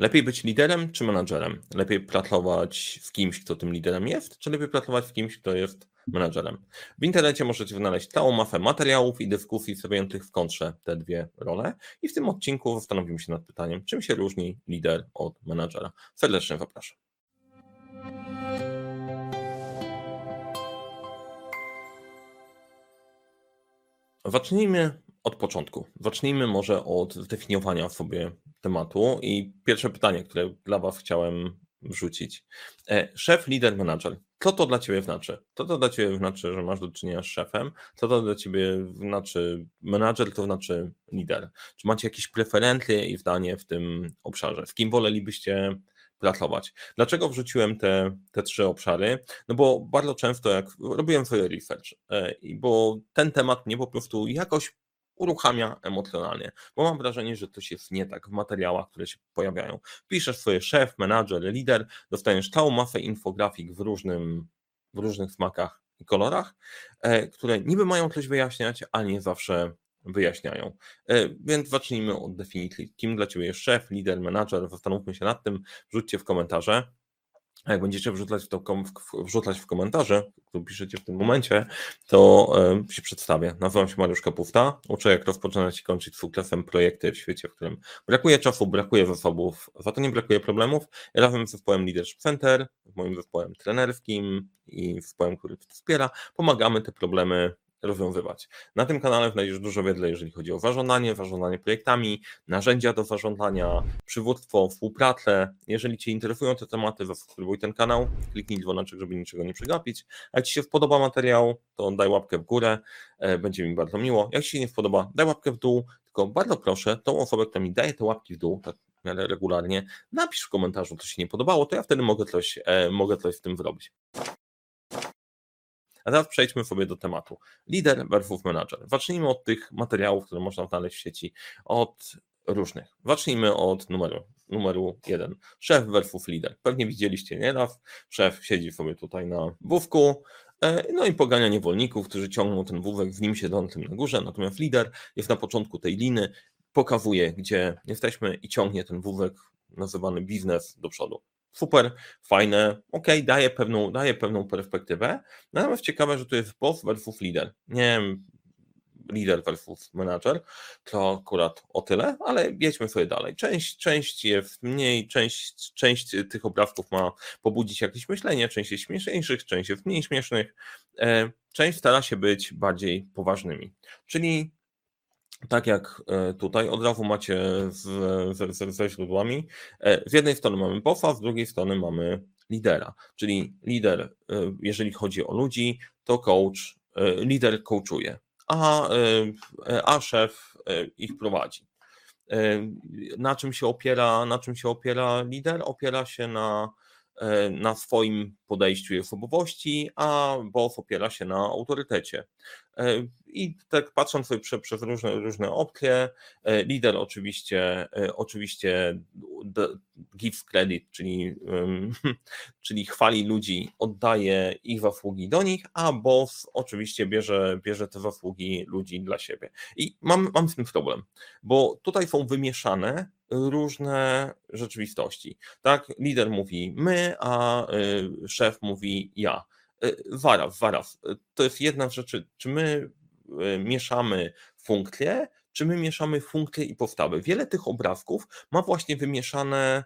Lepiej być liderem czy menadżerem? Lepiej pracować z kimś, kto tym liderem jest, czy lepiej pracować z kimś, kto jest menadżerem? W internecie możecie znaleźć całą mafę materiałów i dyskusji stawiających w kontrze te dwie role i w tym odcinku zastanowimy się nad pytaniem, czym się różni lider od menadżera. Serdecznie zapraszam. Zacznijmy od początku. Zacznijmy może od zdefiniowania sobie tematu i pierwsze pytanie, które dla Was chciałem wrzucić. E, szef, lider, menadżer. Co to dla Ciebie znaczy? Co to dla Ciebie znaczy, że masz do czynienia z szefem? Co to dla Ciebie znaczy menadżer, to znaczy lider? Czy macie jakieś preferencje i zdanie w tym obszarze? Z kim wolelibyście pracować. Dlaczego wrzuciłem te, te trzy obszary? No bo bardzo często, jak robiłem swoje research, e, bo ten temat mnie po prostu jakoś uruchamia emocjonalnie, bo mam wrażenie, że coś jest nie tak w materiałach, które się pojawiają. Piszesz swoje szef, menadżer, lider, dostaniesz całą masę infografik w, różnym, w różnych smakach i kolorach, e, które niby mają coś wyjaśniać, ale nie zawsze wyjaśniają. E, więc zacznijmy od definicji. Kim dla Ciebie jest szef, lider, menadżer? Zastanówmy się nad tym, wrzućcie w komentarze. Jak będziecie wrzucać w, to, wrzucać w komentarze, które piszecie w tym momencie, to y, się przedstawię. Nazywam się Mariusz Kapufta. Uczę, jak rozpoczynać i kończyć sukcesem projekty w świecie, w którym brakuje czasu, brakuje zasobów, za to nie brakuje problemów. razem z zespołem Leadership Center, moim zespołem trenerskim i zespołem, który wspiera, pomagamy te problemy rozwiązywać. Na tym kanale znajdziesz dużo wiedzy, jeżeli chodzi o zarządzanie, zarządzanie projektami, narzędzia do zarządzania, przywództwo, współpracę. Jeżeli Cię interesują te tematy, zasubskrybuj ten kanał, kliknij dzwoneczek, żeby niczego nie przegapić. A jak Ci się spodoba materiał, to daj łapkę w górę, e, będzie mi bardzo miło. Jak Ci się nie spodoba, daj łapkę w dół, tylko bardzo proszę tą osobę, która mi daje te łapki w dół, tak w miarę regularnie, napisz w komentarzu, co się nie podobało, to ja wtedy mogę coś, e, mogę coś z tym zrobić. A teraz przejdźmy sobie do tematu. Lider versus manager. Zacznijmy od tych materiałów, które można znaleźć w sieci, od różnych. Zacznijmy od numeru, numeru jeden. Szef versus lider. Pewnie widzieliście nieraz. Szef siedzi sobie tutaj na wówku, e, no i pogania niewolników, którzy ciągną ten wózek, z nim siedzącym na górze, natomiast lider jest na początku tej liny, pokazuje, gdzie jesteśmy i ciągnie ten wózek nazywany biznes do przodu super, fajne, ok, daje pewną, daje pewną perspektywę. Natomiast ciekawe, że to jest boss versus lider. Nie wiem, lider versus manager, to akurat o tyle, ale jedźmy sobie dalej. Część, część jest mniej, część, część tych obrazków ma pobudzić jakieś myślenie, część jest śmieszniejszych, część jest mniej śmiesznych, e, część stara się być bardziej poważnymi. Czyli tak jak e, tutaj, od razu macie z, z, ze źródłami. E, z jednej strony mamy boffa, z drugiej strony mamy lidera. Czyli lider, e, jeżeli chodzi o ludzi, to coach, lider coachuje, a, a szef ich prowadzi. Na czym się opiera, na czym się opiera lider? Opiera się na na swoim podejściu i osobowości, a BOF opiera się na autorytecie. E, I tak patrząc sobie prze, przez różne, różne opcje, e, lider oczywiście, oczywiście gives credit, czyli, czyli chwali ludzi, oddaje ich zasługi do nich, a boss oczywiście bierze, bierze te zasługi ludzi dla siebie. I mam, mam z tym problem, bo tutaj są wymieszane różne rzeczywistości. Tak, lider mówi my, a y, szef mówi ja. Waras, y, waras. To jest jedna z rzeczy, czy my y, mieszamy funkcje, czy my mieszamy funkcje i postawy. Wiele tych obrazków ma właśnie wymieszane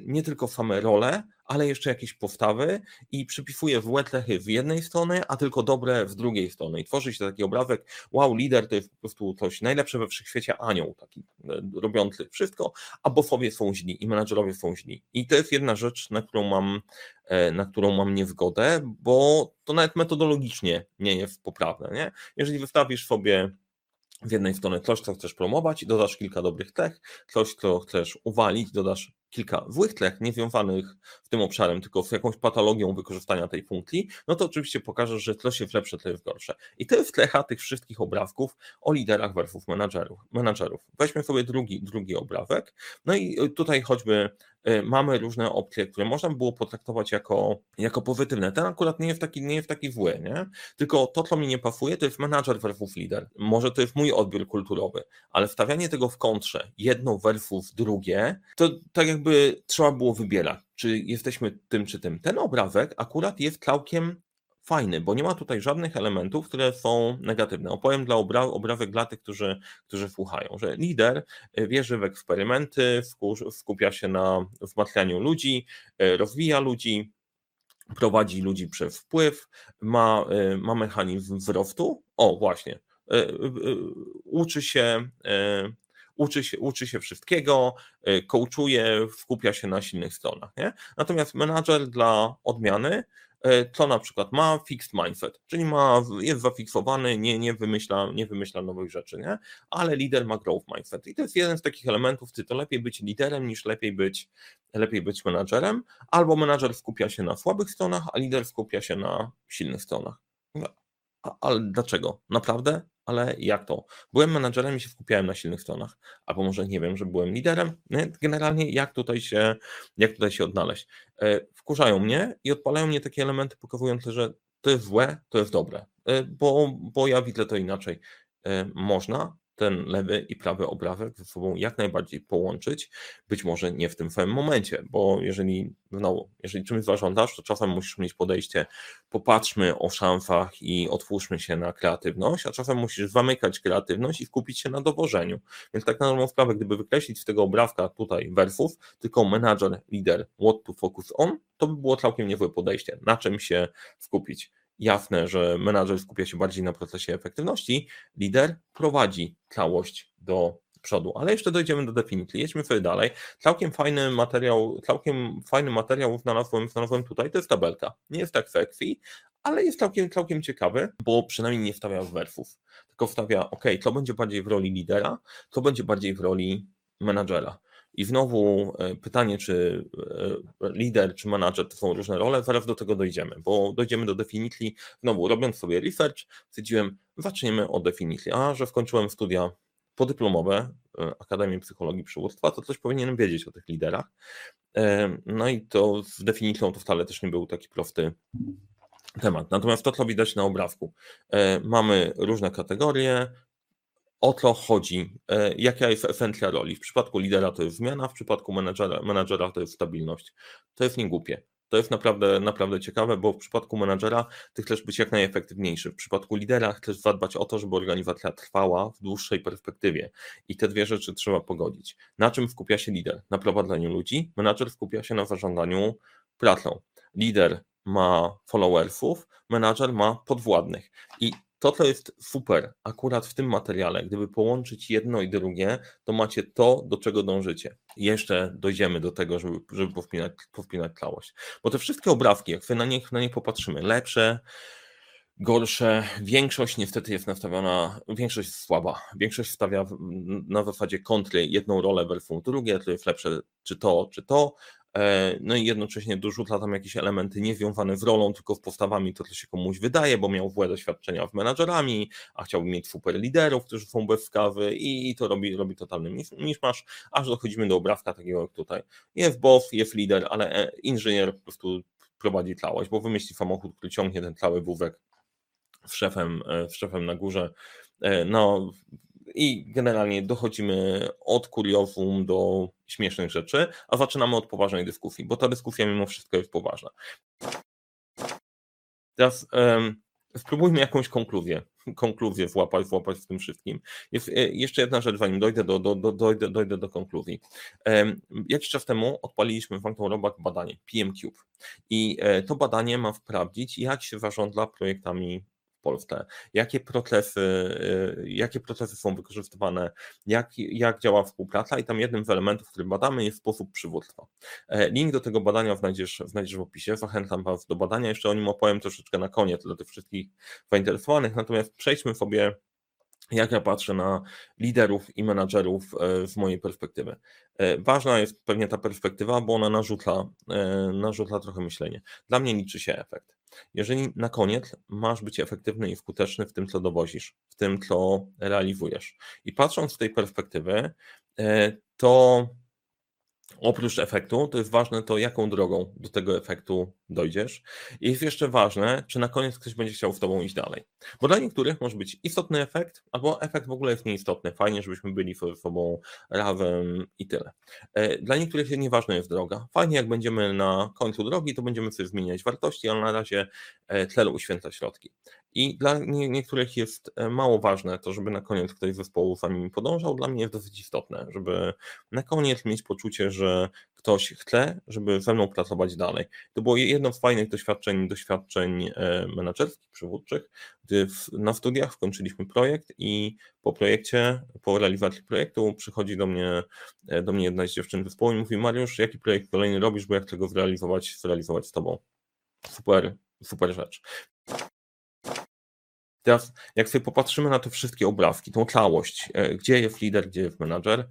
nie tylko same role, ale jeszcze jakieś postawy i przypisuje złe cechy z jednej strony, a tylko dobre z drugiej strony. I tworzy się taki obrazek, wow, lider to jest po prostu coś najlepsze we wszechświecie, anioł taki e, robiący wszystko, a bossowie są źli i menadżerowie są źli. I to jest jedna rzecz, na którą mam, e, na którą mam niezgodę, bo to nawet metodologicznie nie jest poprawne. Nie? Jeżeli wystawisz sobie z jednej strony coś, co chcesz promować i dodasz kilka dobrych cech, coś, co chcesz uwalić, dodasz kilka złych cech, nie związanych z tym obszarem, tylko z jakąś patologią wykorzystania tej funkcji, no to oczywiście pokażesz, że coś jest lepsze, to jest gorsze. I to jest cecha tych wszystkich obrazków o liderach versus menadżerów. menadżerów. Weźmy sobie drugi, drugi obrazek, no i tutaj choćby y, mamy różne opcje, które można by było potraktować jako, jako pozytywne. Ten akurat nie jest taki, nie jest taki zły, nie? Tylko to, co mi nie pasuje, to jest menadżer versus lider. Może to jest mój odbiór kulturowy, ale wstawianie tego w kontrze, jedno versus drugie, to tak jakby trzeba było wybierać, czy jesteśmy tym czy tym. Ten obrazek akurat jest całkiem fajny, bo nie ma tutaj żadnych elementów, które są negatywne. Opowiem dla obra obrawek dla tych, którzy, którzy słuchają, że lider y, wierzy w eksperymenty, skupia się na wzmacnianiu ludzi, y, rozwija ludzi, prowadzi ludzi przez wpływ, ma, y, ma mechanizm wzrostu. O, właśnie. Uczy się, uczy się, uczy się wszystkiego, coachuje, skupia się na silnych stronach. Nie? Natomiast menadżer dla odmiany e, na przykład ma fixed mindset, czyli ma, jest zafiksowany, nie, nie, wymyśla, nie wymyśla nowych rzeczy, nie? ale lider ma growth mindset. I to jest jeden z takich elementów, ty to lepiej być liderem niż lepiej być, lepiej być menadżerem, albo menadżer skupia się na słabych stronach, a lider skupia się na silnych stronach. No, ale dlaczego? Naprawdę? Ale jak to? Byłem menadżerem i się skupiałem na silnych stronach, albo może nie wiem, że byłem liderem. Generalnie jak tutaj się, jak tutaj się odnaleźć? E, wkurzają mnie i odpalają mnie takie elementy pokazujące, że to jest złe, to jest dobre, e, bo, bo ja widzę to inaczej. E, można, ten lewy i prawy obrazek ze sobą jak najbardziej połączyć, być może nie w tym samym momencie, bo jeżeli, no, jeżeli czymś zarządzasz, to czasem musisz mieć podejście, popatrzmy o szansach i otwórzmy się na kreatywność, a czasem musisz zamykać kreatywność i skupić się na dowożeniu. Więc tak na normalną sprawę, gdyby wykreślić z tego obrazka tutaj wersów, tylko manager, lider, what to focus on, to by było całkiem niezłe podejście, na czym się skupić jasne, że menadżer skupia się bardziej na procesie efektywności, lider prowadzi całość do przodu. Ale jeszcze dojdziemy do definicji. Jedźmy sobie dalej. Całkiem fajny materiał, całkiem fajny materiał znalazłem, znalazłem tutaj, to jest tabelka. Nie jest tak sexy, ale jest całkiem, całkiem ciekawy, bo przynajmniej nie wstawia werfów, tylko wstawia, ok, co będzie bardziej w roli lidera, co będzie bardziej w roli menadżera. I znowu e, pytanie, czy e, lider, czy manager to są różne role, zaraz do tego dojdziemy, bo dojdziemy do definicji. Znowu, robiąc sobie research, stwierdziłem, zaczniemy od definicji. A że skończyłem studia podyplomowe e, Akademii Psychologii Przywództwa, to coś powinienem wiedzieć o tych liderach. No i to z definicją to wcale też nie był taki prosty temat. Natomiast to, co widać na obrazku, mamy różne kategorie, o co chodzi, e, jaka jest esencja roli. W przypadku lidera to jest zmiana, w przypadku menadżera, menadżera to jest stabilność. To jest niegłupie. To jest naprawdę, naprawdę ciekawe, bo w przypadku menadżera ty chcesz być jak najefektywniejszy. W przypadku lidera chcesz zadbać o to, żeby organizacja trwała w dłuższej perspektywie. I te dwie rzeczy trzeba pogodzić. Na czym skupia się lider? Na prowadzeniu ludzi. Menadżer skupia się na zarządzaniu pracą. Lider ma followersów, menadżer ma podwładnych. I to, co jest super akurat w tym materiale, gdyby połączyć jedno i drugie, to macie to, do czego dążycie. Jeszcze dojdziemy do tego, żeby, żeby powpinać, powpinać całość. Bo te wszystkie obrazki, jak na nie, na nie popatrzymy, lepsze, gorsze, większość niestety jest nastawiona, większość jest słaba. Większość stawia na zasadzie kontry jedną rolę versus drugie, to jest lepsze czy to, czy to, no i jednocześnie dorzuca tam jakieś elementy niezwiązane z rolą, tylko z postawami, to co się komuś wydaje, bo miał złe doświadczenia z menadżerami, a chciałby mieć super liderów, którzy są bez skawy i to robi, robi totalny miszmasz, aż dochodzimy do obrazka takiego jak tutaj. Jest boss, jest lider, ale e, inżynier po prostu prowadzi całość, bo wymyśli samochód, który ciągnie ten cały wózek z szefem, z szefem na górze. E, no, i generalnie dochodzimy od kuriozum do śmiesznych rzeczy, a zaczynamy od poważnej dyskusji, bo ta dyskusja mimo wszystko jest poważna. Teraz um, spróbujmy jakąś konkluzję, konkluzję włapać, włapać w tym wszystkim. Jest e, jeszcze jedna rzecz, zanim dojdę do, do, do, dojdę, dojdę do konkluzji. Um, jakiś czas temu odpaliliśmy w Robak badanie PMCube i e, to badanie ma sprawdzić, jak się zarządza projektami Polsce, jakie procesy, y, jakie procesy są wykorzystywane, jak, jak działa współpraca? I tam jednym z elementów, który badamy jest sposób przywództwa. E, link do tego badania znajdziesz, znajdziesz w opisie, zachęcam Was do badania, jeszcze o nim opowiem troszeczkę na koniec dla tych wszystkich zainteresowanych, natomiast przejdźmy sobie jak ja patrzę na liderów i menadżerów e, z mojej perspektywy. E, ważna jest pewnie ta perspektywa, bo ona narzuca, narzuca trochę myślenie. Dla mnie liczy się efekt. Jeżeli na koniec masz być efektywny i skuteczny w tym, co dowozisz, w tym, co realizujesz. I patrząc z tej perspektywy, e, to Oprócz efektu, to jest ważne to, jaką drogą do tego efektu dojdziesz. I jest jeszcze ważne, czy na koniec ktoś będzie chciał z tobą iść dalej. Bo dla niektórych może być istotny efekt, albo efekt w ogóle jest nieistotny. Fajnie, żebyśmy byli ze sobą razem i tyle. E, dla niektórych nieważna jest droga. Fajnie, jak będziemy na końcu drogi, to będziemy sobie zmieniać wartości, ale na razie cel uświęca środki. I dla niektórych jest e, mało ważne to, żeby na koniec ktoś z zespołu za nimi podążał. Dla mnie jest dosyć istotne, żeby na koniec mieć poczucie, że ktoś chce, żeby ze mną pracować dalej. To było jedno z fajnych doświadczeń, doświadczeń e, menedżerskich, przywódczych, gdy na studiach skończyliśmy projekt i po projekcie, po realizacji projektu przychodzi do mnie, e, do mnie jedna z dziewczyn zespołu i mówi Mariusz, jaki projekt kolejny robisz, bo ja chcę go zrealizować, zrealizować z tobą. Super, super rzecz. Teraz, jak sobie popatrzymy na te wszystkie obrazki, tą całość, e, gdzie jest lider, gdzie jest menadżer,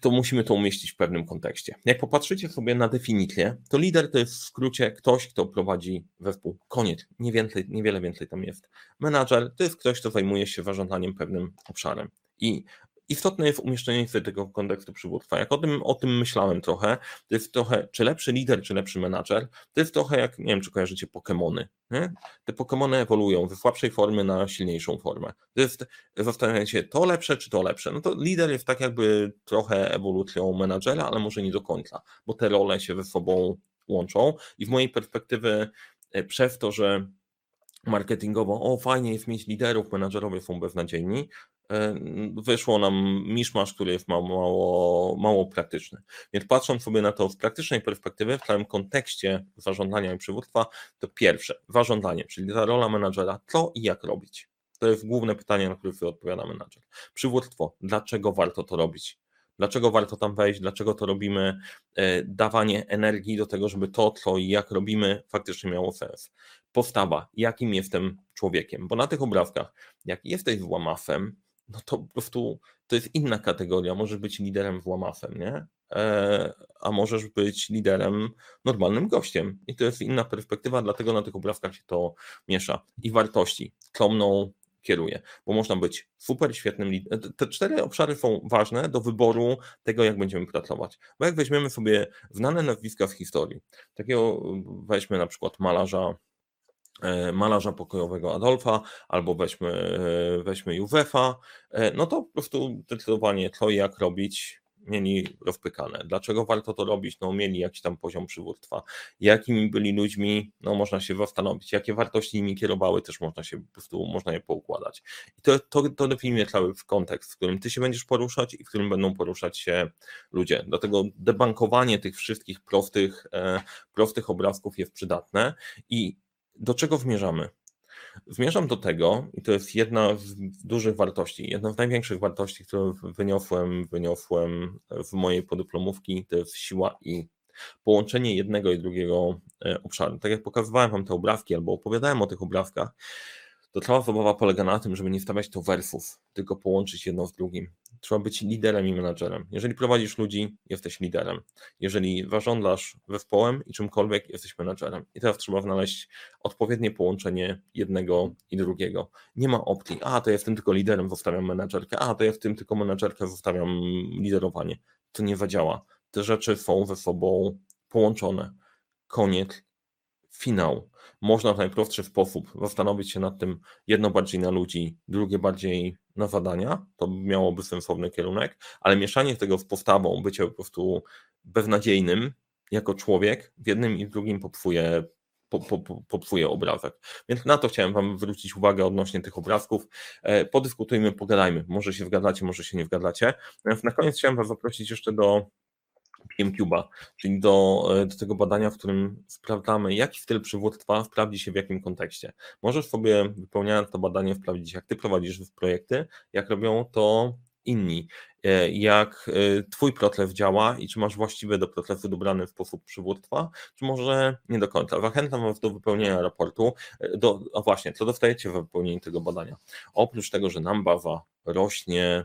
to musimy to umieścić w pewnym kontekście. Jak popatrzycie sobie na definicję, to lider to jest w skrócie ktoś, kto prowadzi zespół. Koniec. Nie więcej, niewiele więcej tam jest. Menadżer to jest ktoś, kto zajmuje się zarządzaniem pewnym obszarem. I istotne jest umieszczenie tego kontekstu przywództwa. Jak o tym, o tym myślałem trochę, to jest trochę, czy lepszy lider, czy lepszy menadżer, to jest trochę jak, nie wiem, czy kojarzycie Pokémony. Nie? Te Pokémony ewoluują ze słabszej formy na silniejszą formę. To jest, zastanawiacie się, to lepsze, czy to lepsze. No to lider jest tak jakby trochę ewolucją menadżera, ale może nie do końca, bo te role się ze sobą łączą i w mojej perspektywy e, przez to, że marketingowo, o fajnie jest mieć liderów, menadżerowie są beznadziejni, wyszło nam miszmasz, który jest mało, mało, mało praktyczny. Więc patrząc sobie na to z praktycznej perspektywy, w całym kontekście zarządzania i przywództwa, to pierwsze, zarządzanie, czyli ta rola menadżera, co i jak robić. To jest główne pytanie, na które odpowiada menadżer. Przywództwo, dlaczego warto to robić? Dlaczego warto tam wejść? Dlaczego to robimy? E, dawanie energii do tego, żeby to, co i jak robimy, faktycznie miało sens. Postawa, jakim jestem człowiekiem? Bo na tych obrazkach, jak jesteś włamafem, no to po prostu to jest inna kategoria. Możesz być liderem włamasem, nie? E, a możesz być liderem, normalnym gościem. I to jest inna perspektywa, dlatego na tych obrazkach się to miesza. I wartości, co mną kieruje, bo można być super świetnym liderem. Te cztery obszary są ważne do wyboru tego, jak będziemy pracować. Bo jak weźmiemy sobie znane nazwiska z historii, takiego weźmy na przykład malarza malarza pokojowego Adolfa, albo weźmy, e, weźmy Józefa, e, no to po prostu zdecydowanie co i jak robić mieli rozpykane. Dlaczego warto to robić? No mieli jakiś tam poziom przywództwa. Jakimi byli ludźmi? No można się zastanowić. Jakie wartości nimi kierowały? Też można się po prostu, można je poukładać. I to, to, to definiuje cały kontekst, w którym ty się będziesz poruszać i w którym będą poruszać się ludzie. Dlatego debankowanie tych wszystkich prostych, e, prostych obrazków jest przydatne i do czego zmierzamy? Zmierzam do tego, i to jest jedna z dużych wartości, jedna z największych wartości, które wyniosłem, wyniosłem w mojej podyplomówki, to jest siła i połączenie jednego i drugiego e, obszaru. Tak jak pokazywałem Wam te obrazki albo opowiadałem o tych obrazkach, to cała zabawa polega na tym, żeby nie stawiać to wersów, tylko połączyć jedno z drugim. Trzeba być liderem i menadżerem. Jeżeli prowadzisz ludzi, jesteś liderem. Jeżeli zarządzasz zespołem i czymkolwiek, jesteś menadżerem. I teraz trzeba znaleźć odpowiednie połączenie jednego i drugiego. Nie ma opcji, a to ja w tym tylko liderem zostawiam menadżerkę, a to ja w tym tylko menadżerkę zostawiam liderowanie. To nie zadziała. Te rzeczy są ze sobą połączone. Koniec, finał można w najprostszy sposób zastanowić się nad tym, jedno bardziej na ludzi, drugie bardziej na zadania, to miałoby sensowny kierunek, ale mieszanie tego z postawą, bycie po prostu beznadziejnym jako człowiek w jednym i w drugim popsuje po, po, popsuje obrazek. Więc na to chciałem Wam zwrócić uwagę odnośnie tych obrazków. E, podyskutujmy, pogadajmy. Może się zgadzacie, może się nie zgadzacie. Na koniec chciałem Was zaprosić jeszcze do PMCube'a, czyli do, e, do tego badania, w którym sprawdzamy, jaki styl przywództwa sprawdzi się w jakim kontekście. Możesz sobie, wypełniając to badanie, sprawdzić, jak ty prowadzisz projekty, jak robią to inni, e, jak e, twój proces działa i czy masz właściwy do procesu dobrany sposób przywództwa, czy może nie do końca. Zachęcam Was do wypełnienia raportu. Do, a właśnie, co dostajecie w wypełnieniu tego badania? Oprócz tego, że nam bawa rośnie,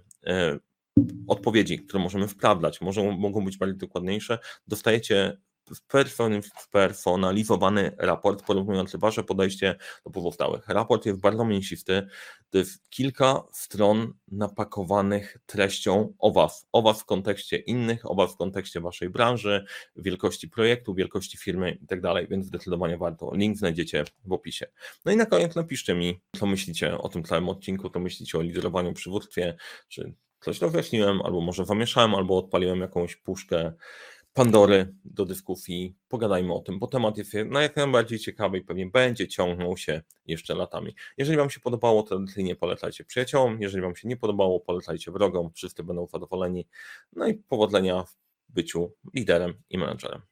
odpowiedzi, które możemy wprawdać, może, mogą być bardziej dokładniejsze, dostajecie spersonalizowany raport porównujący Wasze podejście do pozostałych. Raport jest bardzo mięsisty, to jest kilka stron napakowanych treścią o Was, o Was w kontekście innych, o Was w kontekście Waszej branży, wielkości projektu, wielkości firmy i tak więc zdecydowanie warto. Link znajdziecie w opisie. No i na koniec napiszcie mi, co myślicie o tym całym odcinku, co myślicie o liderowaniu przywództwie, czy coś rozjaśniłem, albo może zamieszałem, albo odpaliłem jakąś puszkę Pandory do dyskusji. Pogadajmy o tym, bo temat jest na jak najbardziej ciekawy i pewnie będzie ciągnął się jeszcze latami. Jeżeli Wam się podobało, tradycyjnie polecajcie przyjaciołom. Jeżeli Wam się nie podobało, polecajcie wrogom. Wszyscy będą zadowoleni. No i powodzenia w byciu liderem i menadżerem.